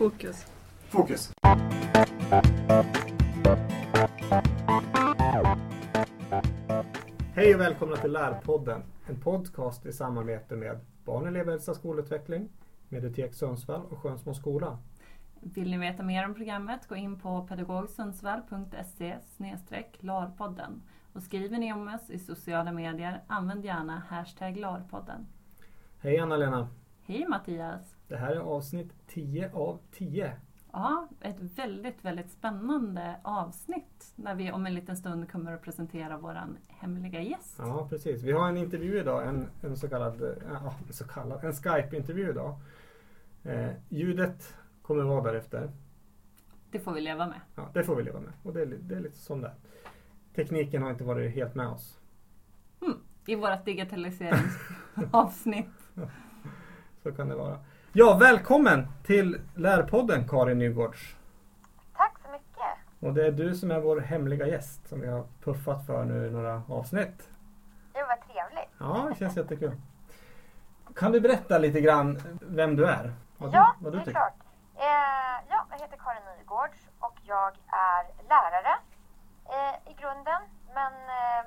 Fokus. Fokus. Hej och välkomna till Lärpodden. En podcast i samarbete med Barn och elevhälsa skolutveckling, Medietek Sundsvall och Skönsmo skola. Vill ni veta mer om programmet, gå in på pedagogsundsvall.se larpodden. Och skriver ni om oss i sociala medier, använd gärna hashtag larpodden. Hej Anna-Lena! Hej Mattias! Det här är avsnitt 10 av 10. Ja, ett väldigt, väldigt spännande avsnitt när vi om en liten stund kommer att presentera vår hemliga gäst. Ja, precis. Vi har en intervju idag, en, en så kallad, ja, så kallad, en Skype-intervju idag. Eh, ljudet kommer vara därefter. Det får vi leva med. Ja, det får vi leva med. Och det är, det är lite som det Tekniken har inte varit helt med oss. Mm, I vårt digitaliseringsavsnitt. så kan det vara. Ja, välkommen till Lärpodden Karin Nygårds. Tack så mycket. Och det är du som är vår hemliga gäst som vi har puffat för nu i några avsnitt. Det var trevligt. Ja, det känns jättekul. Kan du berätta lite grann vem du är? Vad ja, du, vad du det är klart. Eh, ja, jag heter Karin Nygårds och jag är lärare eh, i grunden men eh,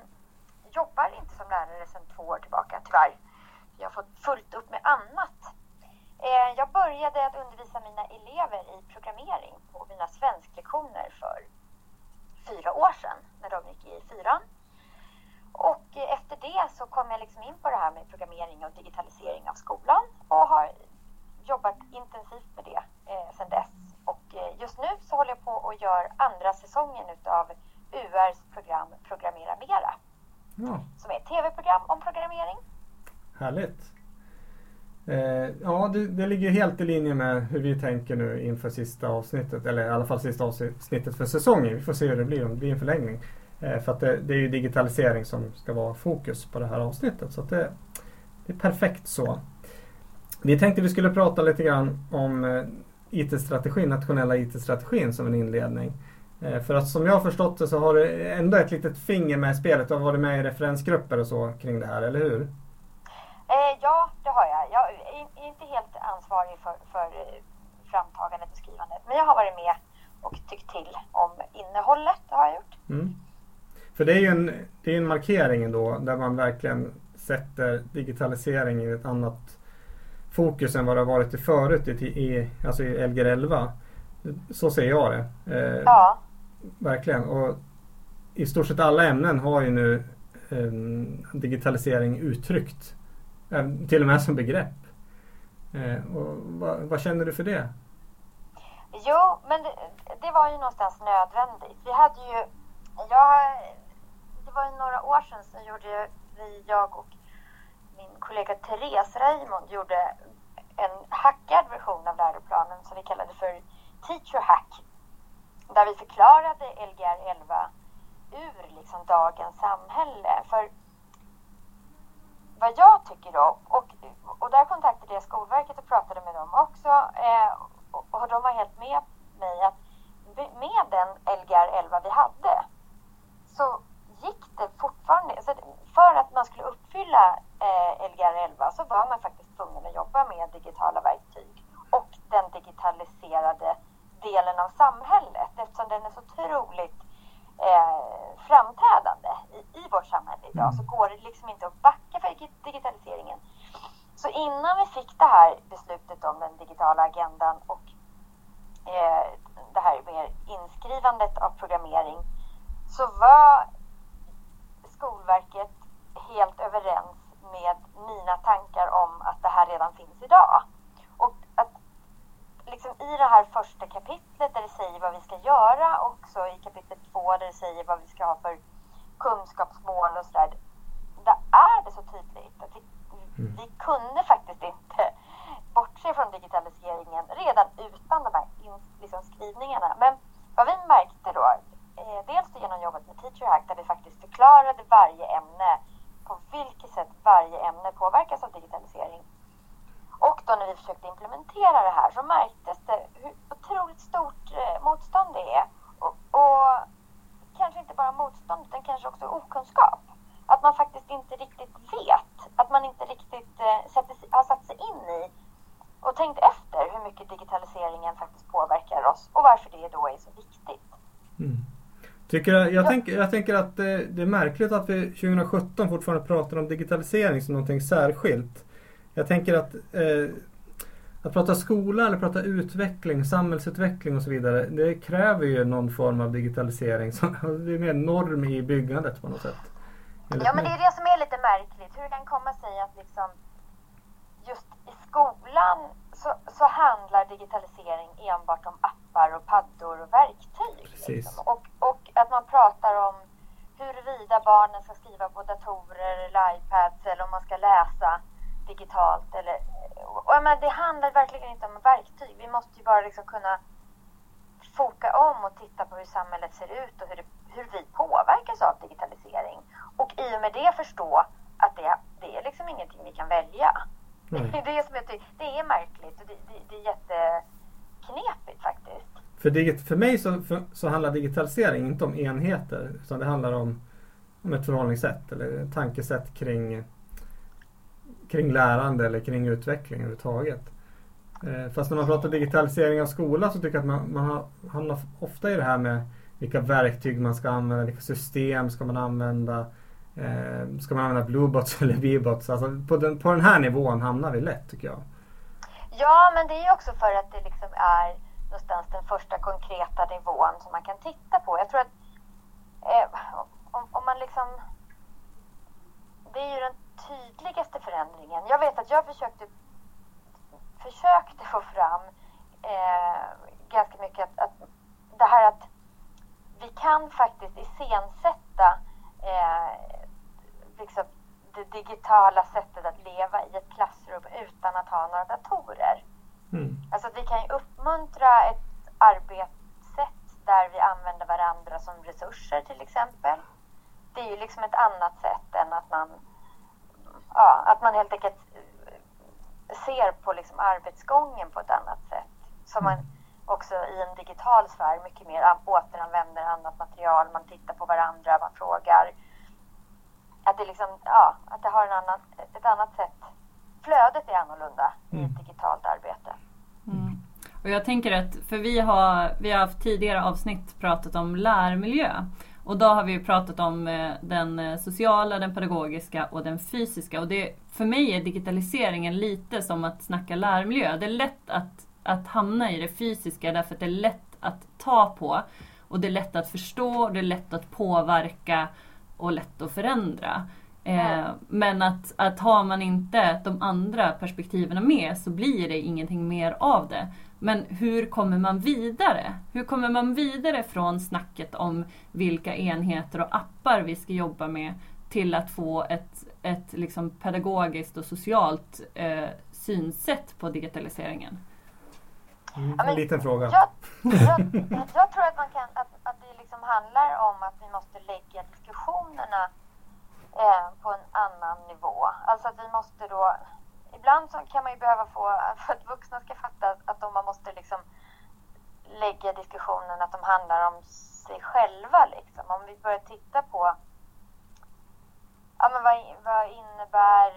jobbar inte som lärare sedan två år tillbaka tyvärr. Jag har fått fullt upp med annat jag började att undervisa mina elever i programmering på mina svensklektioner för fyra år sedan när de gick i fyran. Och efter det så kom jag liksom in på det här med programmering och digitalisering av skolan och har jobbat intensivt med det eh, sedan dess. Och eh, just nu så håller jag på och gör andra säsongen utav URs program Programmera Mera. Ja. Som är ett tv-program om programmering. Härligt! Eh, ja, det, det, ligger helt i linje med hur vi tänker nu inför sista avsnittet, eller i alla fall sista avsnittet för säsongen. Vi får se hur det blir, om det blir en förlängning. Eh, för att det, det, är ju digitalisering som ska vara fokus på det här avsnittet. Så det, det, är perfekt så. Vi tänkte vi skulle prata lite grann om eh, IT-strategin, nationella IT-strategin som en inledning. Eh, för att som jag har förstått det så har du ändå ett litet finger med i spelet. Du har varit med i referensgrupper och så kring det här, eller hur? Eh, ja, det har jag. Jag är inte helt ansvarig för, för eh, framtagandet och skrivandet. Men jag har varit med och tyckt till om innehållet. Det har jag gjort. Mm. För det är ju en, det är en markering då där man verkligen sätter digitalisering i ett annat fokus än vad det har varit i förut i, i, alltså i Lgr 11. Så ser jag det. Eh, ja. Verkligen. Och I stort sett alla ämnen har ju nu eh, digitalisering uttryckt Ehm, till och med som begrepp. Eh, och vad, vad, känner du för det? Jo, men det, det, var ju någonstans nödvändigt. Vi hade ju, jag, det var ju några år sedan så gjorde vi, jag och min kollega Therese Raymond gjorde en hackad version av läroplanen som vi kallade för Teacher Hack. Där vi förklarade Lgr 11 ur liksom dagens samhälle. För vad jag tycker då, och, och där kontaktade jag Skolverket och pratade med dem också. Eh, och, och de var helt med mig att med den Lgr 11 vi hade så gick det fortfarande, så för att man skulle uppfylla eh, Lgr 11 så var man faktiskt tvungen att jobba med digitala verktyg och den digitaliserade delen av samhället eftersom den är så otroligt eh, framträdande i, i vårt samhälle idag. Mm. så går det liksom inte att backa för digitaliseringen. Så innan vi fick det här beslutet om den digitala agendan och eh, det här med inskrivandet av programmering så var Skolverket helt överens med mina tankar om att det här redan finns idag. Och att liksom i det här första kapitlet där det säger vad vi ska göra och så i kapitel två där det säger vad vi ska ha för kunskapsmål och sådär. Är det så tydligt att vi, mm. vi kunde faktiskt inte bortse från digitaliseringen redan utan de här liksom, skrivningarna. Men vad vi märkte då, eh, dels genom jobbet med Teacher Hack där vi faktiskt förklarade varje ämne på vilket sätt varje ämne påverkas av digitalisering och då när vi försökte implementera det här så märktes det hur otroligt stort eh, motstånd det är. Och, och, kanske inte bara motstånd utan kanske också okunskap. Att man faktiskt inte riktigt vet. Att man inte riktigt eh, har satt sig in i och tänkt efter hur mycket digitaliseringen faktiskt påverkar oss och varför det då är så viktigt. Mm. Tycker jag, jag, tänker, jag tänker att det, det, är märkligt att vi 2017 fortfarande pratar om digitalisering som någonting särskilt. Jag tänker att eh, att prata skola eller prata utveckling, samhällsutveckling och så vidare, det kräver ju någon form av digitalisering. det är mer norm i byggandet på något sätt. Ja, men det är det som är lite märkligt. Hur det kan komma sig att liksom just i skolan så, så handlar digitalisering enbart om appar och paddor och verktyg. Liksom. Och, och att man pratar om huruvida barnen ska skriva på datorer eller iPads eller om man ska läsa digitalt. Eller, och, men det handlar verkligen inte om verktyg. Vi måste ju bara liksom kunna foka om och titta på hur samhället ser ut och hur, det, hur vi påverkas av digitalisering. Och i och med det förstå att det, det är liksom ingenting vi kan välja. Det, är det, som jag tycker, det är märkligt och det, det, det är jätteknepigt faktiskt. För, digit, för mig så, för, så handlar digitalisering inte om enheter utan det handlar om, om ett förhållningssätt eller tankesätt kring kring lärande eller kring utveckling överhuvudtaget. Eh, fast när man pratar digitalisering av skolan så tycker jag att man, man hamnar ofta i det här med vilka verktyg man ska använda, vilka system ska man använda. Eh, ska man använda Bluebots eller Vibots? Alltså på, den, på den här nivån hamnar vi lätt tycker jag. Ja, men det är också för att det liksom är någonstans den första konkreta nivån som man kan titta på. Jag tror att eh, om, om man liksom... Det är ju den tydligaste förändringen. Jag vet att jag försökte, försökte få fram eh, ganska mycket att, att det här att vi kan faktiskt iscensätta eh, liksom det digitala sättet att leva i ett klassrum utan att ha några datorer. Mm. Alltså att vi kan ju uppmuntra ett arbetssätt där vi använder varandra som resurser till exempel. Det är ju liksom ett annat sätt än att man ja, att man helt enkelt ser på liksom arbetsgången på ett annat sätt. Så man också i en digital sfär mycket mer återanvänder annat material, man tittar på varandra, man frågar. Att det, liksom, ja, att det har en annan, ett annat sätt. Flödet är annorlunda mm. i ett mm. digitalt arbete. Mm. Och jag tänker att, för vi har, vi har haft tidigare avsnitt pratat om lärmiljö. Och då har vi pratat om eh, den eh, sociala, den pedagogiska och den fysiska. Och det, för mig är digitaliseringen lite som att snacka lärmiljö. Det är lätt att, att hamna i det fysiska därför att det är lätt att ta på. Och det är lätt att förstå, det är lätt att påverka och lätt att förändra. Eh, men att, att har man inte de andra perspektiven med så blir det ingenting mer av det. Men hur kommer man vidare? Hur kommer man vidare från snacket om vilka enheter och appar vi ska jobba med till att få ett, ett liksom pedagogiskt och socialt eh, synsätt på digitaliseringen? Mm, en liten fråga. Jag, jag, jag, tror att, man kan, att, att det liksom handlar om att vi måste lägga diskussionerna eh, på en annan nivå. Alltså att vi måste då ibland så kan man ju behöva få, för att vuxna ska fatta att de, man måste liksom lägga diskussionen att de handlar om sig själva liksom. Om vi börjar titta på ja, men vad, vad innebär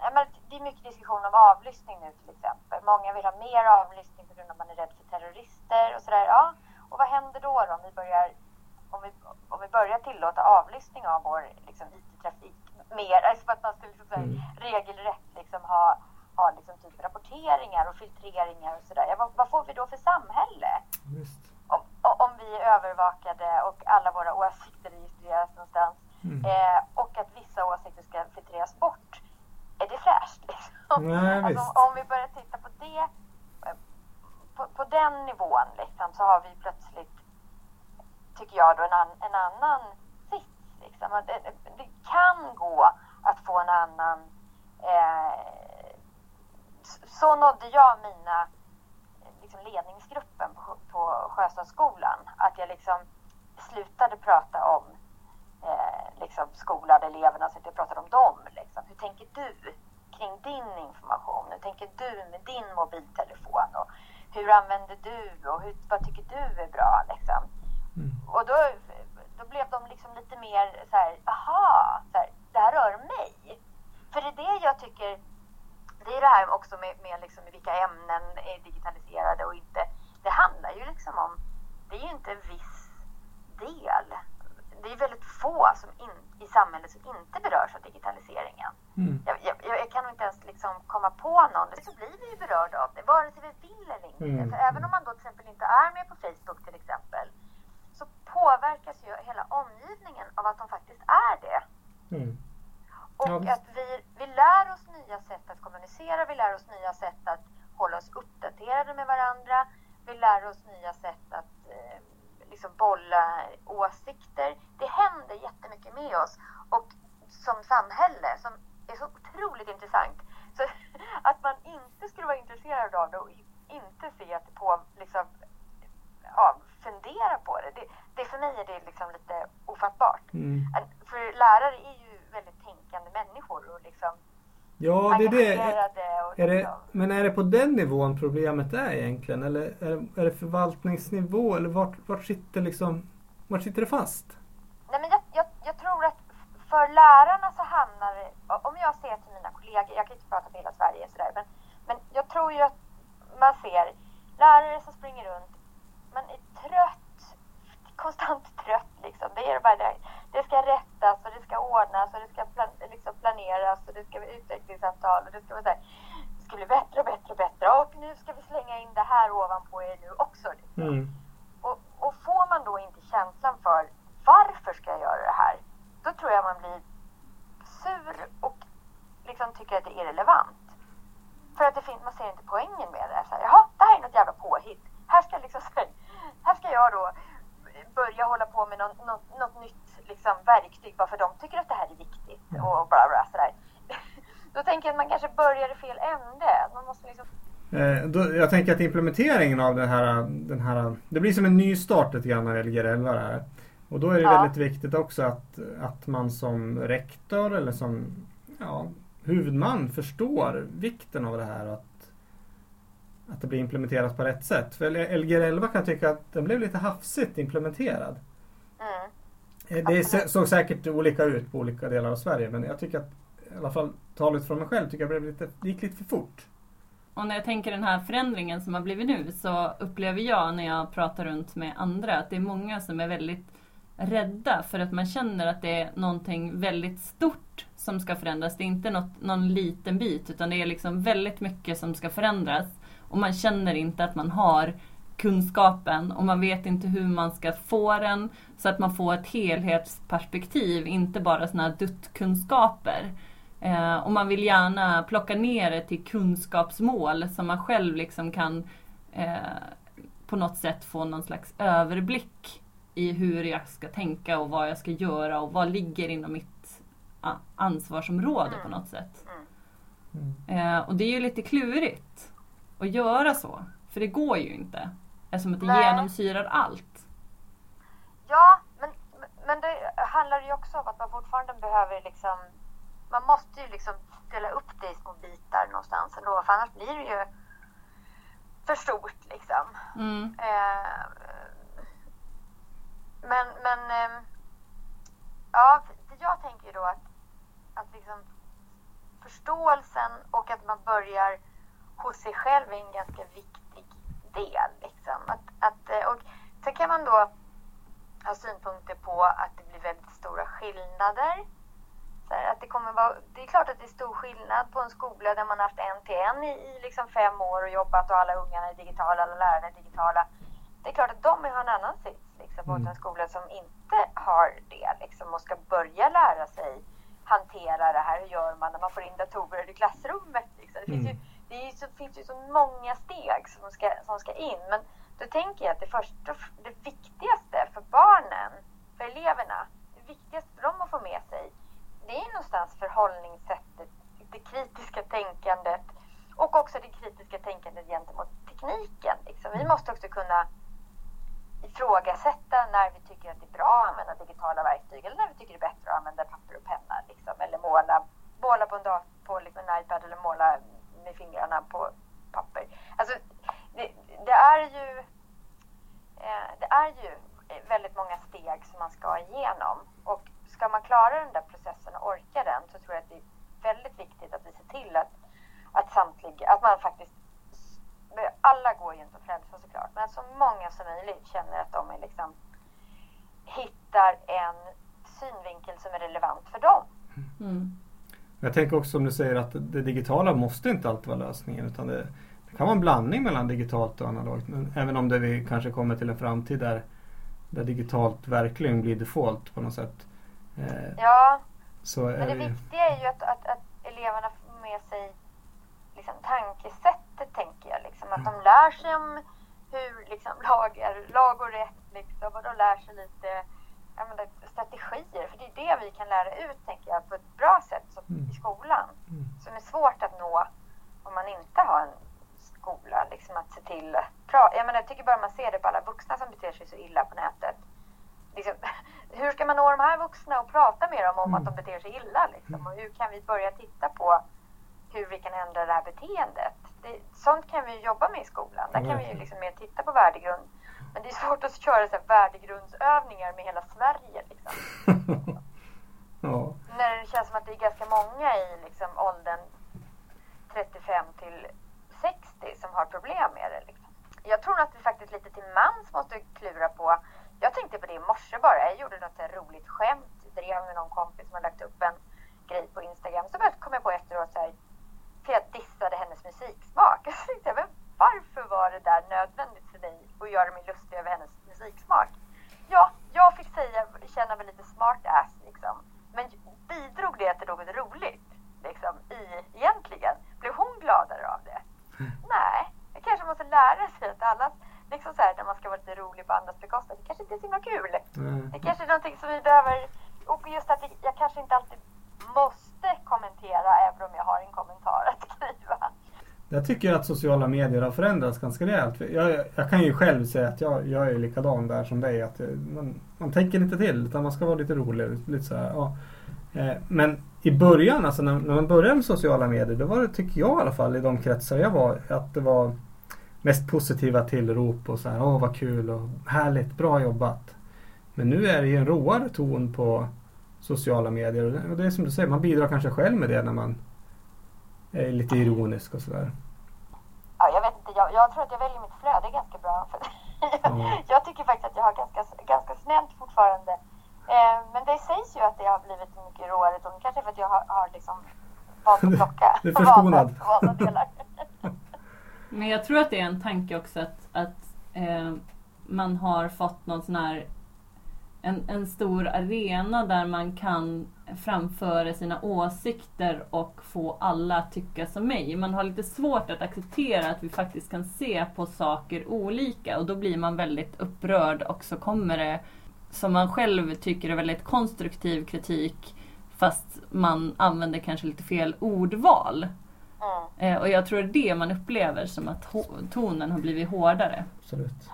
ja, men det är mycket diskussion om avlyssning nu till exempel. Många vill ha mer avlyssning på grund av att man är rädd för terrorister och sådär. Ja, och vad händer då, då om vi börjar om vi, om vi börjar tillåta avlyssning av vår liksom, IT-trafik mer, alltså för att man ska liksom, mm. regelrätt liksom, ha, ha liksom, typ rapporteringar och filtreringar och sådär. Ja, vad, vad, får vi då för samhälle? Om, om, vi är övervakade och alla våra åsikter registreras någonstans mm. eh, och att vissa åsikter ska filtreras bort. Är det fräscht? Liksom? Nej, alltså, om, om vi börjar titta på det eh, på, på den nivån liksom, så har vi plötsligt, tycker jag, då en, an, en annan Liksom. Det, eh, det, kan gå att få en annan... Eh, så nådde jag mina liksom, ledningsgruppen på, på Sjöstadsskolan. Att jag liksom slutade prata om eh, liksom, skolan, eleverna, så att jag pratade om dem. Liksom. Hur tänker du kring din information? Hur tänker du med din mobiltelefon? Och hur använder du och hur, vad tycker du är bra? Liksom? Och då då blev de liksom lite mer så här, aha, så här, det här rör mig. För det är det jag tycker det är det här också med, med liksom vilka ämnen är digitaliserade och inte. Det handlar ju liksom om, det är ju inte en viss del. Det är väldigt få som in, i samhället som inte berörs av digitaliseringen. Mm. Jag, jag, jag, kan nog inte ens liksom komma på någon. Så blir vi ju berörda av det, vare sig vi vill eller inte. Mm. För även om man då till exempel inte är med på Facebook till exempel, påverkas ju hela omgivningen av att de faktiskt är det. Mm. Och ja. att vi, vi lär oss nya sätt att kommunicera, vi lär oss nya sätt att hålla oss uppdaterade med varandra. Vi lär oss nya sätt att eh, liksom bolla åsikter. Det händer jättemycket med oss och som samhälle som är så otroligt intressant. Så att man inte skulle vara intresserad av det och inte se att det på, liksom, ja, fundera på det. det. det. för mig är det liksom lite ofattbart. Mm. För lärare är ju väldigt tänkande människor och liksom Ja, det är det. Är det liksom- men är det på den nivån problemet är egentligen? Eller är det, är det förvaltningsnivå? Eller vart, vart, sitter liksom, vart sitter det fast? Nej, men jag, jag, jag tror att för lärarna så hamnar det, om jag ser till mina kollegor, jag kan inte prata för hela Sverige sådär, men, men jag tror ju att man ser lärare som springer runt, är trött, konstant trött liksom. Det är bara det det ska rättas och det ska ordnas och det ska plan, liksom planeras och det ska bli utvecklingsavtal och det ska, vara så här, det ska bli bättre och bättre och bättre. Och nu ska vi slänga in det här ovanpå er nu också. Liksom. Mm. Och, och får man då inte känslan för varför ska jag göra det här? Då tror jag man blir sur och liksom tycker att det är irrelevant. För att det finns, man ser inte poängen med det. Så här, Jaha, det här är något jävla påhitt. Här ska, liksom, ska jag då börja hålla på med något, något, något nytt liksom, verktyg bara för de tycker att det här är viktigt och bla bla sådär. Då tänker jag att man kanske börjar i fel ände. Man måste liksom... Eh, då, jag tänker att implementeringen av den här, den här, det blir som en ny start lite grann när Lgr 11 här. Och då är det ja. väldigt viktigt också att, att man som rektor eller som ja, huvudman förstår vikten av det här och att, att det blir implementerat på rätt sätt. För Lgr 11 kan jag tycka att den blev lite hafsigt implementerad. Mm. Det såg säkert olika ut på olika delar av Sverige men jag tycker att i alla fall talet från mig själv tycker jag blev lite, det gick lite för fort. Och när jag tänker den här förändringen som har blivit nu så upplever jag när jag pratar runt med andra att det är många som är väldigt rädda för att man känner att det är någonting väldigt stort som ska förändras. Det är inte något, någon liten bit utan det är liksom väldigt mycket som ska förändras. Och man känner inte att man har kunskapen och man vet inte hur man ska få den så att man får ett helhetsperspektiv, inte bara sådana här duttkunskaper. Eh, och man vill gärna plocka ner det till kunskapsmål så man själv liksom kan eh, på något sätt få någon slags överblick i hur jag ska tänka och vad jag ska göra och vad ligger inom mitt ansvarsområde på något sätt. Mm. Eh, och det är ju lite klurigt att göra så, för det går ju inte. Eftersom att det Nej. genomsyrar allt. Ja, men, men det handlar ju också om att man fortfarande behöver liksom... Man måste ju liksom dela upp det i små bitar någonstans ändå, för annars blir det ju för stort liksom. Mm. Eh, men, men... Eh, ja, jag tänker ju då att, att liksom förståelsen och att man börjar hos sig själv är en ganska viktig del. Liksom. Att, att, eh, och sen kan man då ha synpunkter på att det blir väldigt stora skillnader. Här, att det, kommer vara, det är klart att det är stor skillnad på en skola där man haft en till en i, i liksom fem år och jobbat och alla ungarna är digitala, alla lärarna är digitala. Det är klart att de har en annan sits liksom, mot mm. en skola som inte har det liksom, och ska börja lära sig hantera det här. Hur gör man när man får in datorer i klassrummet? Liksom. Det finns mm. ju det, så, finns ju så många steg som ska, som ska in. Men då tänker jag att det, första, det viktigaste för barnen, för eleverna, det viktigaste för dem att få med sig, det är någonstans förhållningssättet, det kritiska tänkandet och också det kritiska tänkandet gentemot tekniken. Liksom. Vi måste också kunna ifrågasätta när vi tycker att det är bra att använda digitala verktyg eller när vi tycker det är bättre att använda papper och penna. Liksom. Eller måla, måla på en, dator, på liksom en iPad eller måla med fingrarna på papper. Alltså, det, det är ju eh, det är ju väldigt många steg som man ska igenom. Och ska man klara den där processen och orka den så tror jag att det är väldigt viktigt att vi ser till att, att samtliga, att man faktiskt alla går ju inte att frälsa såklart, men att så många som möjligt känner att de är liksom, hittar en synvinkel som är relevant för dem. Mm. Jag tänker också som du säger att det digitala måste inte alltid vara lösningen utan det, det kan vara en blandning mellan digitalt och analogt. Men även om det vi kanske kommer till en framtid där, där digitalt verkligen blir default på något sätt. Eh, ja, men det, det viktiga är ju att, att, att eleverna får med sig liksom, tankesättet tänker jag. Liksom, att de lär sig om hur liksom, lag, är, lag och rätt liksom, och de lär sig lite menar, strategier. För det är det vi kan lära ut, tänker jag, på ett bra sätt mm. i skolan. Mm. Som är svårt att nå om man inte har en skola. Liksom att se till... Jag, menar, jag tycker bara man ser det på alla vuxna som beter sig så illa på nätet. Liksom, hur ska man nå de här vuxna och prata med dem om mm. att de beter sig illa? Liksom? Och hur kan vi börja titta på hur vi kan ändra det här beteendet? Det, sånt kan vi jobba med i skolan. Där kan vi liksom mer titta på värdegrund men det är svårt att köra så här värdegrundsövningar med hela Sverige. Liksom. ja. När det känns som att det är ganska många i liksom, åldern 35 till 60 som har problem med det. Liksom. Jag tror att vi faktiskt lite till mans måste klura på. Jag tänkte på det i morse bara. Jag gjorde något roligt skämt. Drev med någon kompis som har lagt upp en grej på Instagram. Så kom jag på efteråt så här, för jag dissade hennes musiksmak. Så tänkte jag, varför var det där nödvändigt för dig att göra mig lustig över hennes musiksmak? Ja, jag fick säga, känna mig lite smart ass liksom. Men bidrog det till något roligt? Liksom, i, egentligen? Blev hon gladare av det? Nej, jag kanske måste lära sig att alla, liksom så här, när man ska vara lite rolig på andras bekostnad, det kanske inte är så himla kul. Mm. Det kanske är någonting som vi behöver, och just att jag kanske inte alltid måste kommentera även om jag har en kommentar att skriva. Jag tycker att sociala medier har förändrats ganska rejält. Jag, jag kan ju själv säga att jag, jag är likadan där som dig. Att eh, man, man tänker inte till utan man ska vara lite rolig. Lite så här, ja. Eh, men i början, alltså när, när man började med sociala medier, då var det, tycker jag i alla fall, i de kretsar jag var, att det var mest positiva tillrop och så här, åh vad kul och härligt, bra jobbat. Men nu är det ju en råare ton på sociala medier och det är som du säger, man bidrar kanske själv med det när man är lite ironisk och sådär. Ja, jag tror att jag väljer mitt flöde ganska bra. För mm. jag tycker faktiskt att jag har ganska, ganska snällt fortfarande. Eh, men det sägs ju att det har blivit mycket råare ton. Kanske för att jag har, har liksom valt att plocka du är förskonad. valda delar. men jag tror att det är en tanke också att, att eh, man har fått någon sån här en, en stor arena där man kan framföra sina åsikter och få alla att tycka som mig. Man har lite svårt att acceptera att vi faktiskt kan se på saker olika och då blir man väldigt upprörd och så kommer det som man själv tycker är väldigt konstruktiv kritik fast man använder kanske lite fel ordval. Mm. Och jag tror det är det man upplever som att tonen har blivit hårdare. Absolut.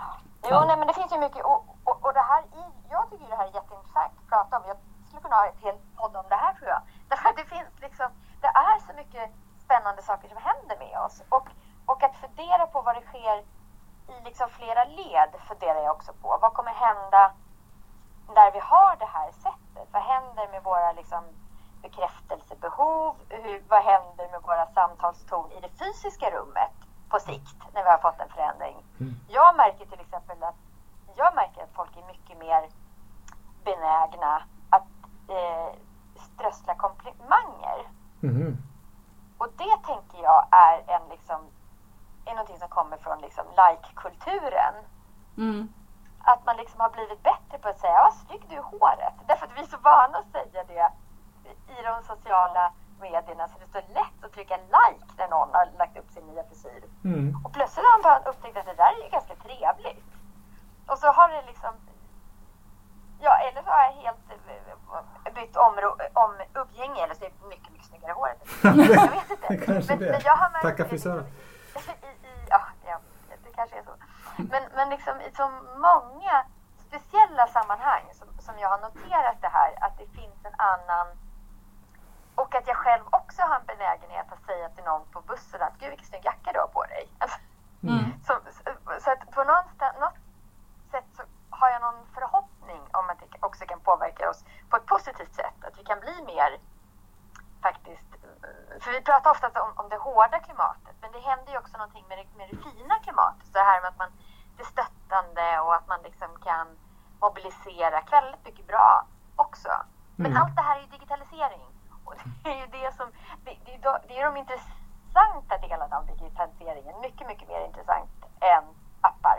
Jo, nej, men det finns ju mycket och, och, och det här i, tycker det här är jätteintressant att prata om. Jag skulle kunna ha ett helt podd om det här tror jag. Därför att det finns liksom, det är så mycket spännande saker som händer med oss. Och, och att fundera på vad det sker i liksom flera led funderar jag också på. Vad kommer hända när vi har det här sättet? Vad händer med våra liksom, bekräftelsebehov? Hur, vad händer med våra samtalston i det fysiska rummet på sikt när vi har fått en förändring? Mm. Jag märker till exempel att jag märker att folk är mycket mer benägna att eh, strössla komplimanger. Mm. Och det tänker jag är en liksom är någonting som kommer från liksom like-kulturen. Mm. Att man liksom har blivit bättre på att säga vad snygg du är i håret. Därför att vi är så vana att säga det i de sociala medierna så det är så lätt att trycka like när någon har lagt upp sin nya frisyr. Mm. Och plötsligt har man upptäckt att det där är ganska trevligt. Och så har det liksom Ja, eller så har jag helt eh, bytt om, om umgänge eller så är det mycket, mycket snyggare håret. jag vet inte. kanske men, det. Men jag har märkt Tacka frisören. ja, ja, det kanske är så. Men, men liksom i så många speciella sammanhang som, som jag har noterat det här, att det finns en annan och att jag själv också har en benägenhet att säga till någon på bussen att gud vilken snygg jacka du har på dig. Mm. Så, så, så, att på något sätt så har jag någon förhoppning om att det också kan påverka oss på ett positivt sätt. Att vi kan bli mer faktiskt, för vi pratar ofta om, om det hårda klimatet någonting med det, med det fina klimatet. Så det här med att man är stöttande och att man liksom kan mobilisera väldigt mycket bra också. Men Mm. allt det här är ju digitalisering. Och det är ju det som, det, det, det är de intressanta delarna av digitaliseringen. Mycket, mycket mer intressant än appar.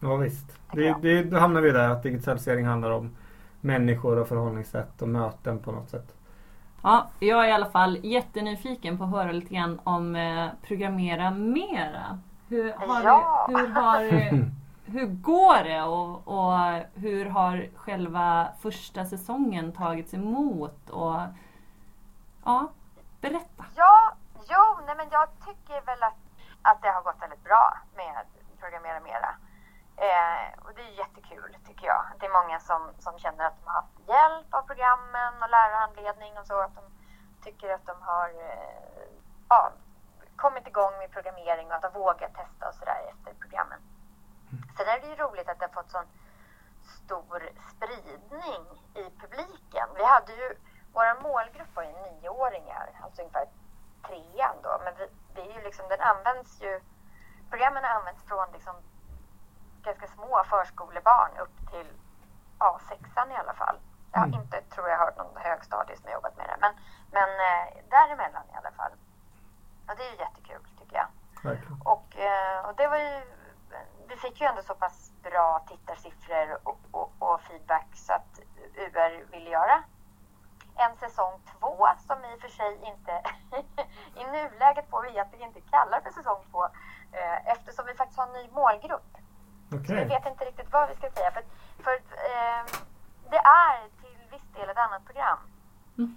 Ja visst. Det, det, då hamnar vi där att digitalisering handlar om människor och förhållningssätt och möten på något sätt. Ja, jag är i alla fall jättenyfiken på att höra lite grann om eh, programmera mera. Hur har, Ja. hur, har, hur går det och, och hur har själva första säsongen tagits emot? Och, ja, berätta. Ja, jo, nej men jag tycker väl att, att det har gått väldigt bra med Programmera Mera. Eh, och det är jättekul tycker jag. Det är många som, som känner att de har haft hjälp av programmen och lärarhandledning och så. Att de tycker att de har eh, ja, kommit igång med programmering och att de vågar testa och sådär efter programmen. Sen är det ju roligt att det har fått sån stor spridning i publiken. Vi hade ju, vår målgrupp var ju nioåringar, alltså ungefär trean då. Men vi, det är ju liksom, den används ju, programmen används från liksom ganska små förskolebarn upp till ja, sexan i alla fall. Jag har Mm. inte, tror jag, hört någon högstadie som har jobbat med det. Men, men eh, däremellan i alla fall. Och det är ju jättekul tycker jag. Verkligen. Och, eh, och det var ju, vi fick ju ändå så pass bra tittarsiffror och, och, och feedback så att UR ville göra en säsong två som i och för sig inte i nuläget får vi egentligen inte kalla för säsong två eh, eftersom vi faktiskt har en ny målgrupp. Okej. Så vi vet inte riktigt vad vi ska säga. För, för eh, det är till viss del ett annat program.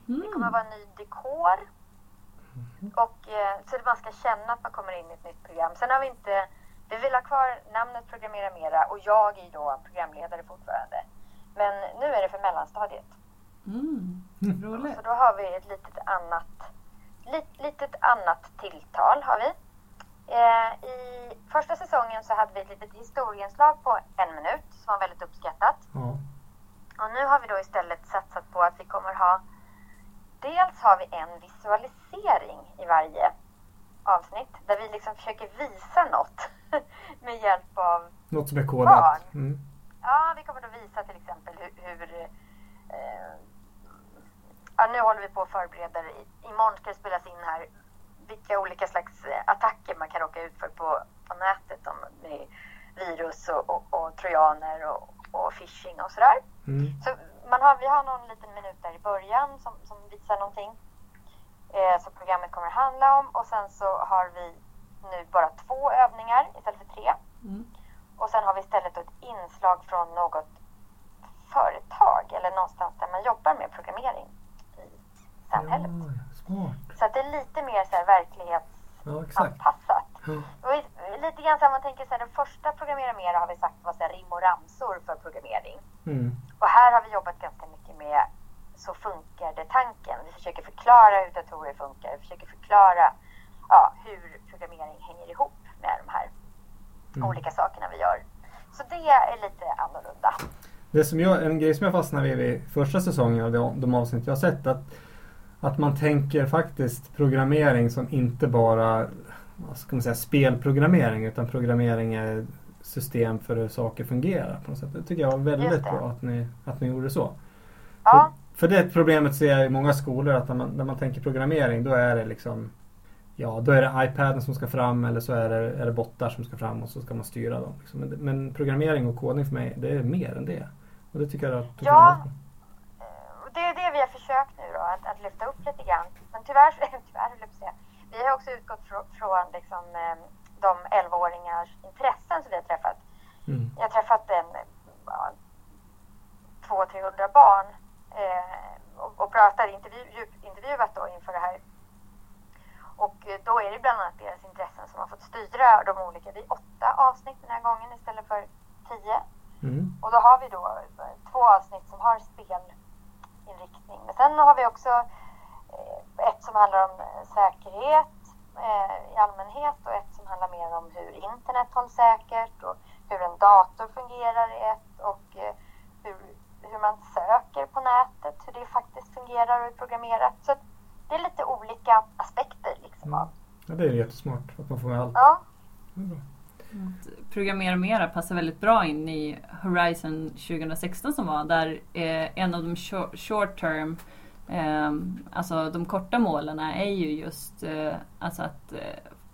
Det kommer att vara ny dekor. Och, eh, så att man ska känna att man kommer in i ett nytt program. Sen har vi inte... Vi vill ha kvar namnet Programmera Mera och jag är då programledare fortfarande. Men nu är det för mellanstadiet. Mm, roligt. Så då har vi ett litet annat, lit, litet annat tilltal. har vi. Eh, I första säsongen så hade vi ett litet historieinslag på en minut som var väldigt uppskattat. Ja. Och nu har vi då istället satsat på att vi kommer ha Dels har vi en visualisering i varje avsnitt där vi liksom försöker visa något med hjälp av Något som är kodat. Mm. Ja, vi kommer att visa till exempel hur... hur eh, ja, nu håller vi på och förbereder. Imorgon ska det spelas in här vilka olika slags eh, attacker man kan råka ut för på, på nätet. Om med virus och, och, och trojaner och, och phishing och sådär. Mm. Så man har, vi har någon liten minut där i början som, som visar någonting eh, som programmet kommer att handla om. Och sen så har vi nu bara två övningar istället för tre. Mm. Och sen har vi istället ett inslag från något företag eller någonstans där man jobbar med programmering i samhället. Ja, smart. Så att det är lite mer så här verklighetsanpassat. Ja. Och i- lite grann så här, man tänker så här, den första Programmera Mera har vi sagt var så här, rim och ramsor för programmering. Mm. Och här har vi jobbat ganska mycket med så funkar det tanken. Vi försöker förklara hur datorer funkar. Vi försöker förklara ja, hur programmering hänger ihop med de här Mm. olika sakerna vi gör. Så det är lite annorlunda. Det som jag, en grej som jag fastnade vid vid första säsongen av de, de avsnitt jag har sett att, att man tänker faktiskt programmering som inte bara vad ska man säga, spelprogrammering utan programmering är system för hur saker fungerar. På något sätt. Det tycker jag var väldigt bra att ni, att ni gjorde så. Ja, För, för det problemet ser jag i många skolor att när man, när man tänker programmering då är det liksom Ja, då är det iPaden som ska fram eller så är det, är det bottar som ska fram och så ska man styra dem. Liksom. Men, men programmering och kodning för mig, det är mer än det. Och det tycker jag att Ja. det är det vi har försökt att, att lyfta upp lite grann. Men tyvärr, tyvärr jag säga. Vi har också utgått från, liksom, eh, de 11-åringars intressen som vi har träffat. Mm. Jag har träffat en, ja, 200-300 barn eh, och, och pratat, intervju, djup- intervjuat då inför det här. Och eh, då är det bland annat deras intressen som har fått styra de olika. Det är åtta avsnitt den här gången istället för tio. Mm. Och då har vi då eh, två avsnitt som har spelinriktning. Men sen har vi också eh, ett som handlar om eh, säkerhet eh, i allmänhet och ett som handlar mer om hur internet hålls säkert och hur en dator fungerar i ett och hur, hur man söker på nätet, hur det faktiskt fungerar och är programmerat. Så det är lite olika aspekter liksom Mm. Ja, det är jättesmart att man får med allt. Ja, Programmera mera passar väldigt bra in i Horizon 2016 som var där eh, en av de short, term eh, Alltså de korta målen är ju just eh, alltså att eh,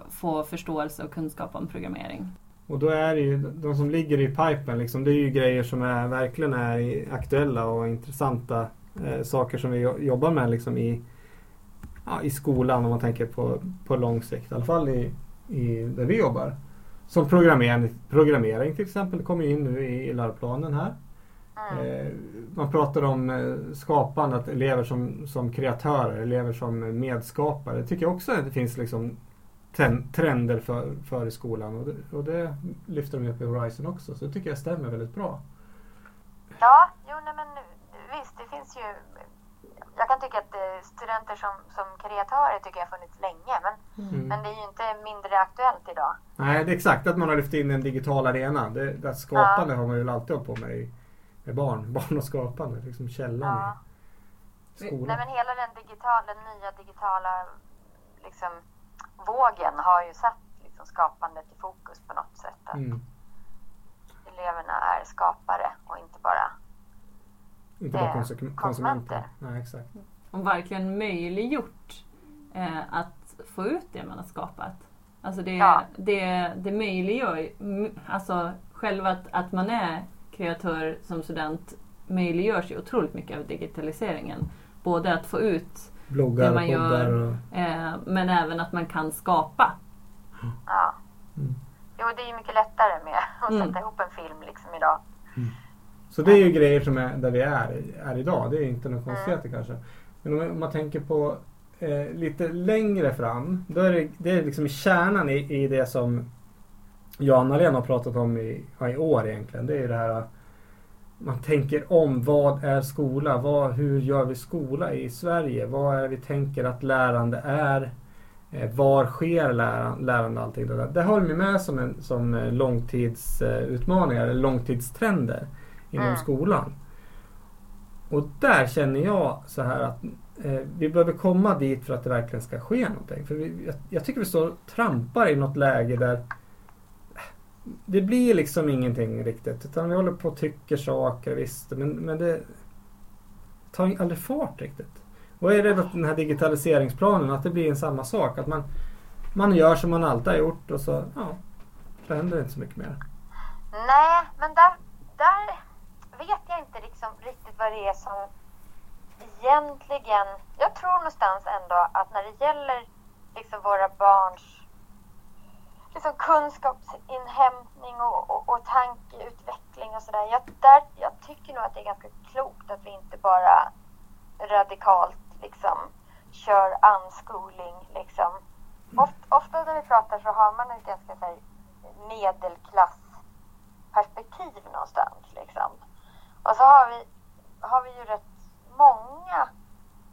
få förståelse och kunskap om programmering. Och då är det ju de som ligger i pipen liksom, det är ju grejer som är, verkligen är aktuella och intressanta eh, saker som vi jobbar med liksom i, ja, i skolan om man tänker på, på lång sikt. I alla fall i, i där vi jobbar. Som programmering, programmering till exempel kommer in nu i, läroplanen här. Mm. Eh, man pratar om eh, skapande, att elever som, som kreatörer, elever som medskapare. Det tycker jag också att det finns liksom trender för, för i skolan och det, och det lyfter de upp i Horizon också så det tycker jag stämmer väldigt bra. Ja, jo nej men visst det finns ju jag kan tycka att eh, studenter som, som kreatörer tycker jag har funnits länge men, mm. men det är ju inte mindre aktuellt idag. Nej, det är exakt att man har lyft in en digital arena. Det, det skapande ja. har man ju alltid hållit på med med barn. Barn och skapande, liksom källan ja. i skolan. Nej men hela den digitala, den nya digitala liksom vågen har ju satt liksom skapandet i fokus på något sätt. Att mm. Eleverna är skapare och inte bara, inte bara konsum konsumenter. Nej, exakt. Och verkligen möjliggjort eh, att få ut det man har skapat. Alltså det, ja. det, det möjliggör, alltså själva att, att man är kreatör som student möjliggörs ju otroligt mycket av digitaliseringen. Både att få ut Bloggar, det man gör. Och... Eh, men även att man kan skapa. Ja. Mm. Jo, det är ju mycket lättare med att mm. sätta ihop en film liksom idag. Mm. Så det är ju grejer som är där vi är, är idag. Det är inte något konstigheter kanske. Men om man tänker på eh, lite längre fram. Då är det, det är liksom kärnan i, i det som jag och Anna-Lena har pratat om i, i år egentligen. Det är det här man tänker om. Vad är skola? Vad, hur gör vi skola i Sverige? Vad är det vi tänker att lärande är? Eh, var sker läran, lärande? Allting det, där. det har vi med som, en, som eh, långtidsutmaningar, eller långtidstrender inom mm. skolan. Och där känner jag så här att eh, vi behöver komma dit för att det verkligen ska ske någonting. För vi, jag, jag tycker vi står och trampar i något läge där det blir liksom ingenting riktigt. Utan vi håller på och tycker saker visst. Men, men det tar aldrig fart riktigt. Och jag är rädd att den här digitaliseringsplanen, att det blir en samma sak. Att man, man gör som man alltid har gjort och så, ja, så händer det inte så mycket mer. Nej, men där, liksom riktigt vad det är som egentligen... Jag tror någonstans ändå att när det gäller liksom våra barns liksom kunskapsinhämtning och, och, och tankeutveckling och sådär. Jag, jag tycker nog att det är ganska klokt att vi inte bara radikalt liksom kör unschooling liksom. Oft, ofta när vi pratar så har man ett ganska så här, medelklassperspektiv någonstans liksom. Och så har vi, har vi ju rätt många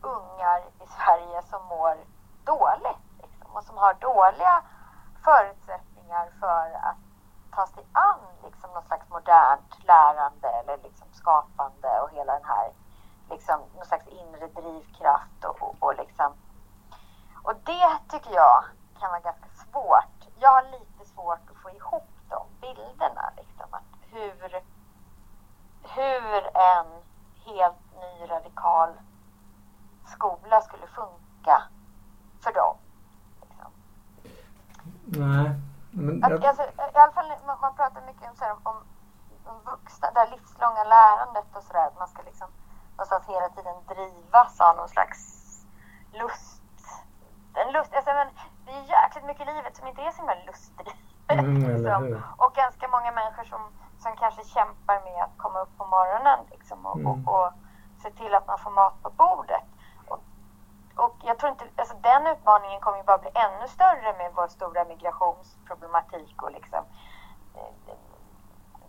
ungar i Sverige som mår dåligt liksom, och som har dåliga förutsättningar för att ta sig an liksom något slags modernt lärande eller liksom skapande och hela den här liksom någon slags inre drivkraft och, och, och liksom. Och det tycker jag kan vara ganska svårt. Jag har lite svårt att få ihop de bilderna liksom att hur hur en helt ny radikal skola skulle funka för dem. Nej. Men jag... alltså, I alla fall man, man pratar mycket om, så här, om, om vuxna, det här livslånga lärandet och sådär. Man ska liksom någonstans hela tiden drivas av någon slags lust. En lust alltså, men, det är jäkligt mycket i livet som inte är så himla lustdrivet. Mm, liksom. Och ganska många människor som, som kanske kämpar med att komma upp på morgonen liksom, och, mm. och, och se till att man får mat på bordet. Och jag tror inte, alltså den utmaningen kommer ju bara bli ännu större med vår stora migrationsproblematik och liksom.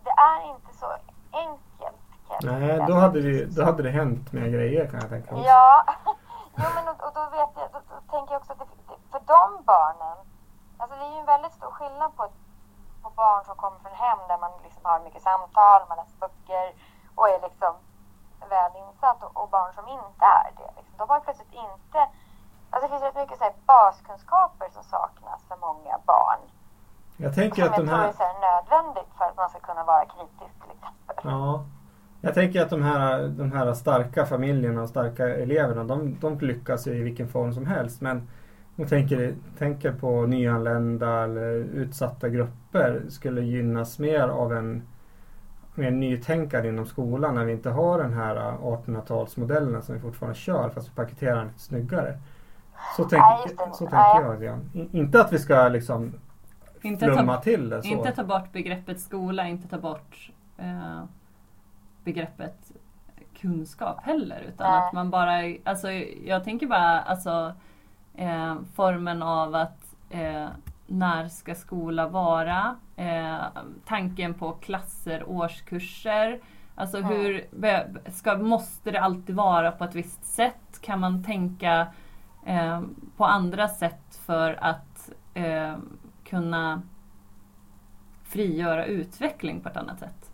Det är inte så enkelt. Nej, då hade, det, då hade det hänt mer grejer kan jag tänka mig. Ja, jo, men och, och, då vet jag, då, då tänker jag också att det, för de barnen, alltså det är ju en väldigt stor skillnad på, på barn som kommer från hem där man liksom har mycket samtal, man läser böcker och är liksom väl insatt och, och barn som inte är det. Liksom. De har plötsligt inte... Alltså det finns rätt mycket så här, baskunskaper som saknas för många barn. Jag tänker som att jag de tror är här... så här nödvändigt för att man ska kunna vara kritisk till exempel. Ja. Jag tänker att de här, de här starka familjerna och starka eleverna, de, de lyckas i vilken form som helst. Men om jag tänker, tänker på nyanlända eller utsatta grupper skulle gynnas mer av en mer nytänkande inom skolan när vi inte har den här 1800-talsmodellen som vi fortfarande kör fast vi paketerar den lite snyggare. Så, tänk, så tänker jag. I- Inte att vi ska liksom Inte flumma ta, till det så. inte ta bort begreppet skola, inte ta bort eh, begreppet kunskap heller. Utan Nej. att man bara, alltså jag tänker bara alltså eh, formen av att eh, när ska skola vara? Eh, tanken på klasser, årskurser. Alltså Mm. hur, ska, måste det alltid vara på ett visst sätt? Kan man tänka eh, på andra sätt för att eh, kunna frigöra utveckling på ett annat sätt?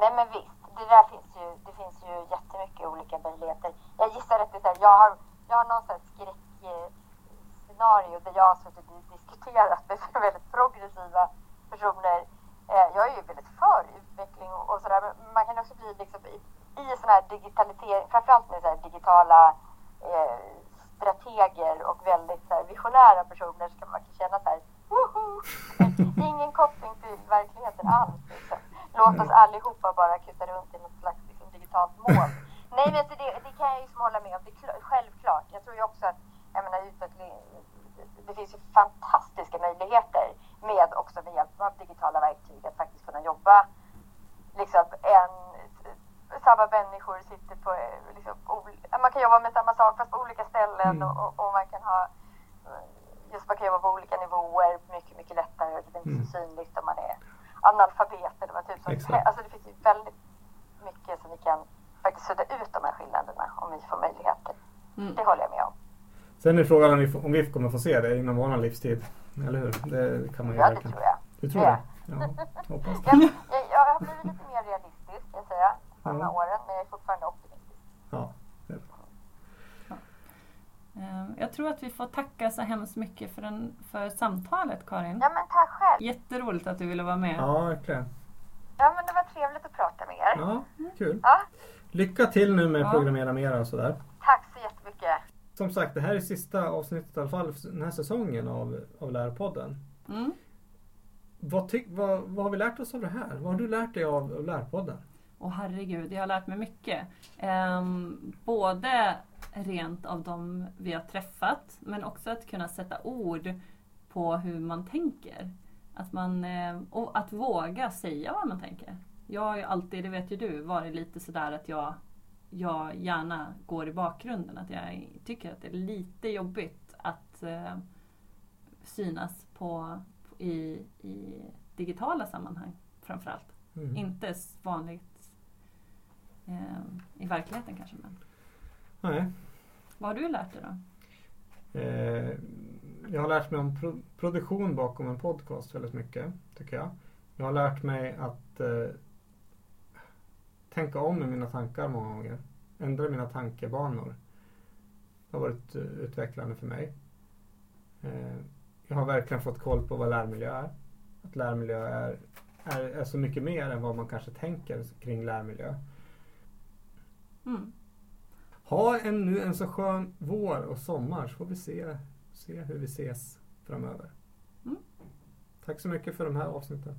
Nej men visst, det där finns ju, det finns ju jättemycket olika möjligheter. Jag gissar att det är så här, jag har, jag har någon sån skräckscenario där jag har suttit och diskuterat med väldigt progressiva personer. Eh, jag är ju väldigt för utveckling och, sådär men man kan också bli liksom i, i sån här digitalisering, framförallt med så här digitala eh, strateger och väldigt så här, visionära personer så kan man känna så här, woho! Det är ingen koppling till verkligheten alls. Liksom. Låt oss allihopa bara kuta runt i något slags liksom, digitalt mål. Nej men det, det kan jag liksom hålla med om. Det är kl- självklart. Jag tror ju också att jag menar, utveckling, det finns ju fantastiska möjligheter med också med hjälp av digitala verktyg att faktiskt kunna jobba liksom en samma människor sitter på liksom, man kan jobba med samma sak fast på olika ställen Mm. och, och, man kan ha just man kan jobba på olika nivåer mycket, mycket lättare och det är inte så synligt om man är analfabet eller vad typ som Exakt. Alltså det finns ju väldigt mycket som vi kan faktiskt sudda ut de här skillnaderna om vi får möjligheter. Mm. Det håller jag med om. Sen är frågan om vi, om vi kommer få se det inom vår livstid. Eller hur? Det kan man ju Ja, det verkligen. tror jag. Du tror det? Ja, hoppas det. Jag, jag, jag har blivit lite mer realistisk, kan jag säga, de här Ja. åren, men jag är fortfarande optimistisk. Ja. Eh, Jag tror att vi får tacka så hemskt mycket för, den, för samtalet Karin. Ja, men tack själv. Jätteroligt att du ville vara med. ja, verkligen. Ja, men det var trevligt att prata med er. Ja, kul. Ja, Lycka till nu med Ja. Programmera Mera och sådär. tack så jättemycket. Som sagt, det här är sista avsnittet i alla fall för den här säsongen av, av Lärpodden. Mm. Vad, tyck, vad, vad har vi lärt oss av det här? Vad har du lärt dig av, av Lärpodden? Och herregud, jag har lärt mig mycket. Ehm, både rent av de vi har träffat men också att kunna sätta ord på hur man tänker. Att, man, eh, och att våga säga vad man tänker. Jag har ju alltid, det vet ju du, varit lite sådär att jag, jag gärna går i bakgrunden. Att jag tycker att det är lite jobbigt att eh, synas på, i, i digitala sammanhang framförallt. Mm. Inte vanligt i verkligheten kanske. Men. Nej. Vad har du lärt dig då? Eh, jag har lärt mig om pro produktion bakom en podcast väldigt mycket, tycker jag. Jag har lärt mig att eh, tänka om i mina tankar många gånger. Ändra mina tankebanor. Det har varit eh, utvecklande för mig. Eh, jag har verkligen fått koll på vad lärmiljö är. Att lärmiljö är, är, är så mycket mer än vad man kanske tänker kring lärmiljö. Mm. Ha en, nu en så skön vår och sommar så får vi se, se hur vi ses framöver. Mm. Tack så mycket för de här avsnitten.